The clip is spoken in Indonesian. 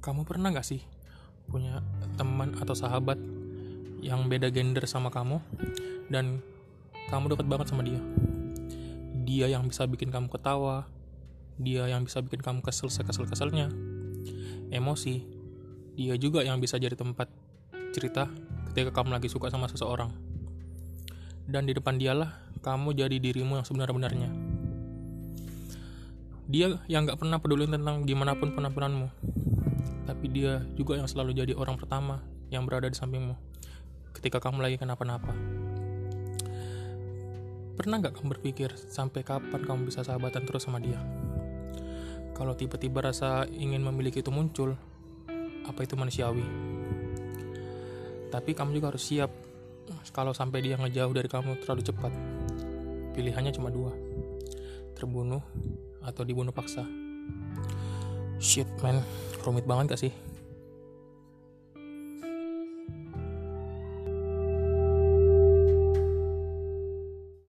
pernah gak sih punya teman atau sahabat yang beda gender sama kamu dan kamu dekat banget sama dia? Dia yang bisa bikin kamu ketawa, dia yang bisa bikin kamu kesel sekesel keselnya, emosi. Dia juga yang bisa jadi tempat cerita ketika kamu lagi suka sama seseorang. Dan di depan dialah kamu jadi dirimu yang sebenar-benarnya. Dia yang gak pernah peduli tentang gimana pun penampilanmu. Tapi dia juga yang selalu jadi orang pertama yang berada di sampingmu ketika kamu lagi kenapa-napa. Pernah gak kamu berpikir sampai kapan kamu bisa sahabatan terus sama dia? Kalau tiba-tiba rasa ingin memiliki itu muncul, apa itu manusiawi? Tapi kamu juga harus siap kalau sampai dia ngejauh dari kamu terlalu cepat. Pilihannya cuma dua, terbunuh atau dibunuh paksa. Shit man, rumit banget gak sih?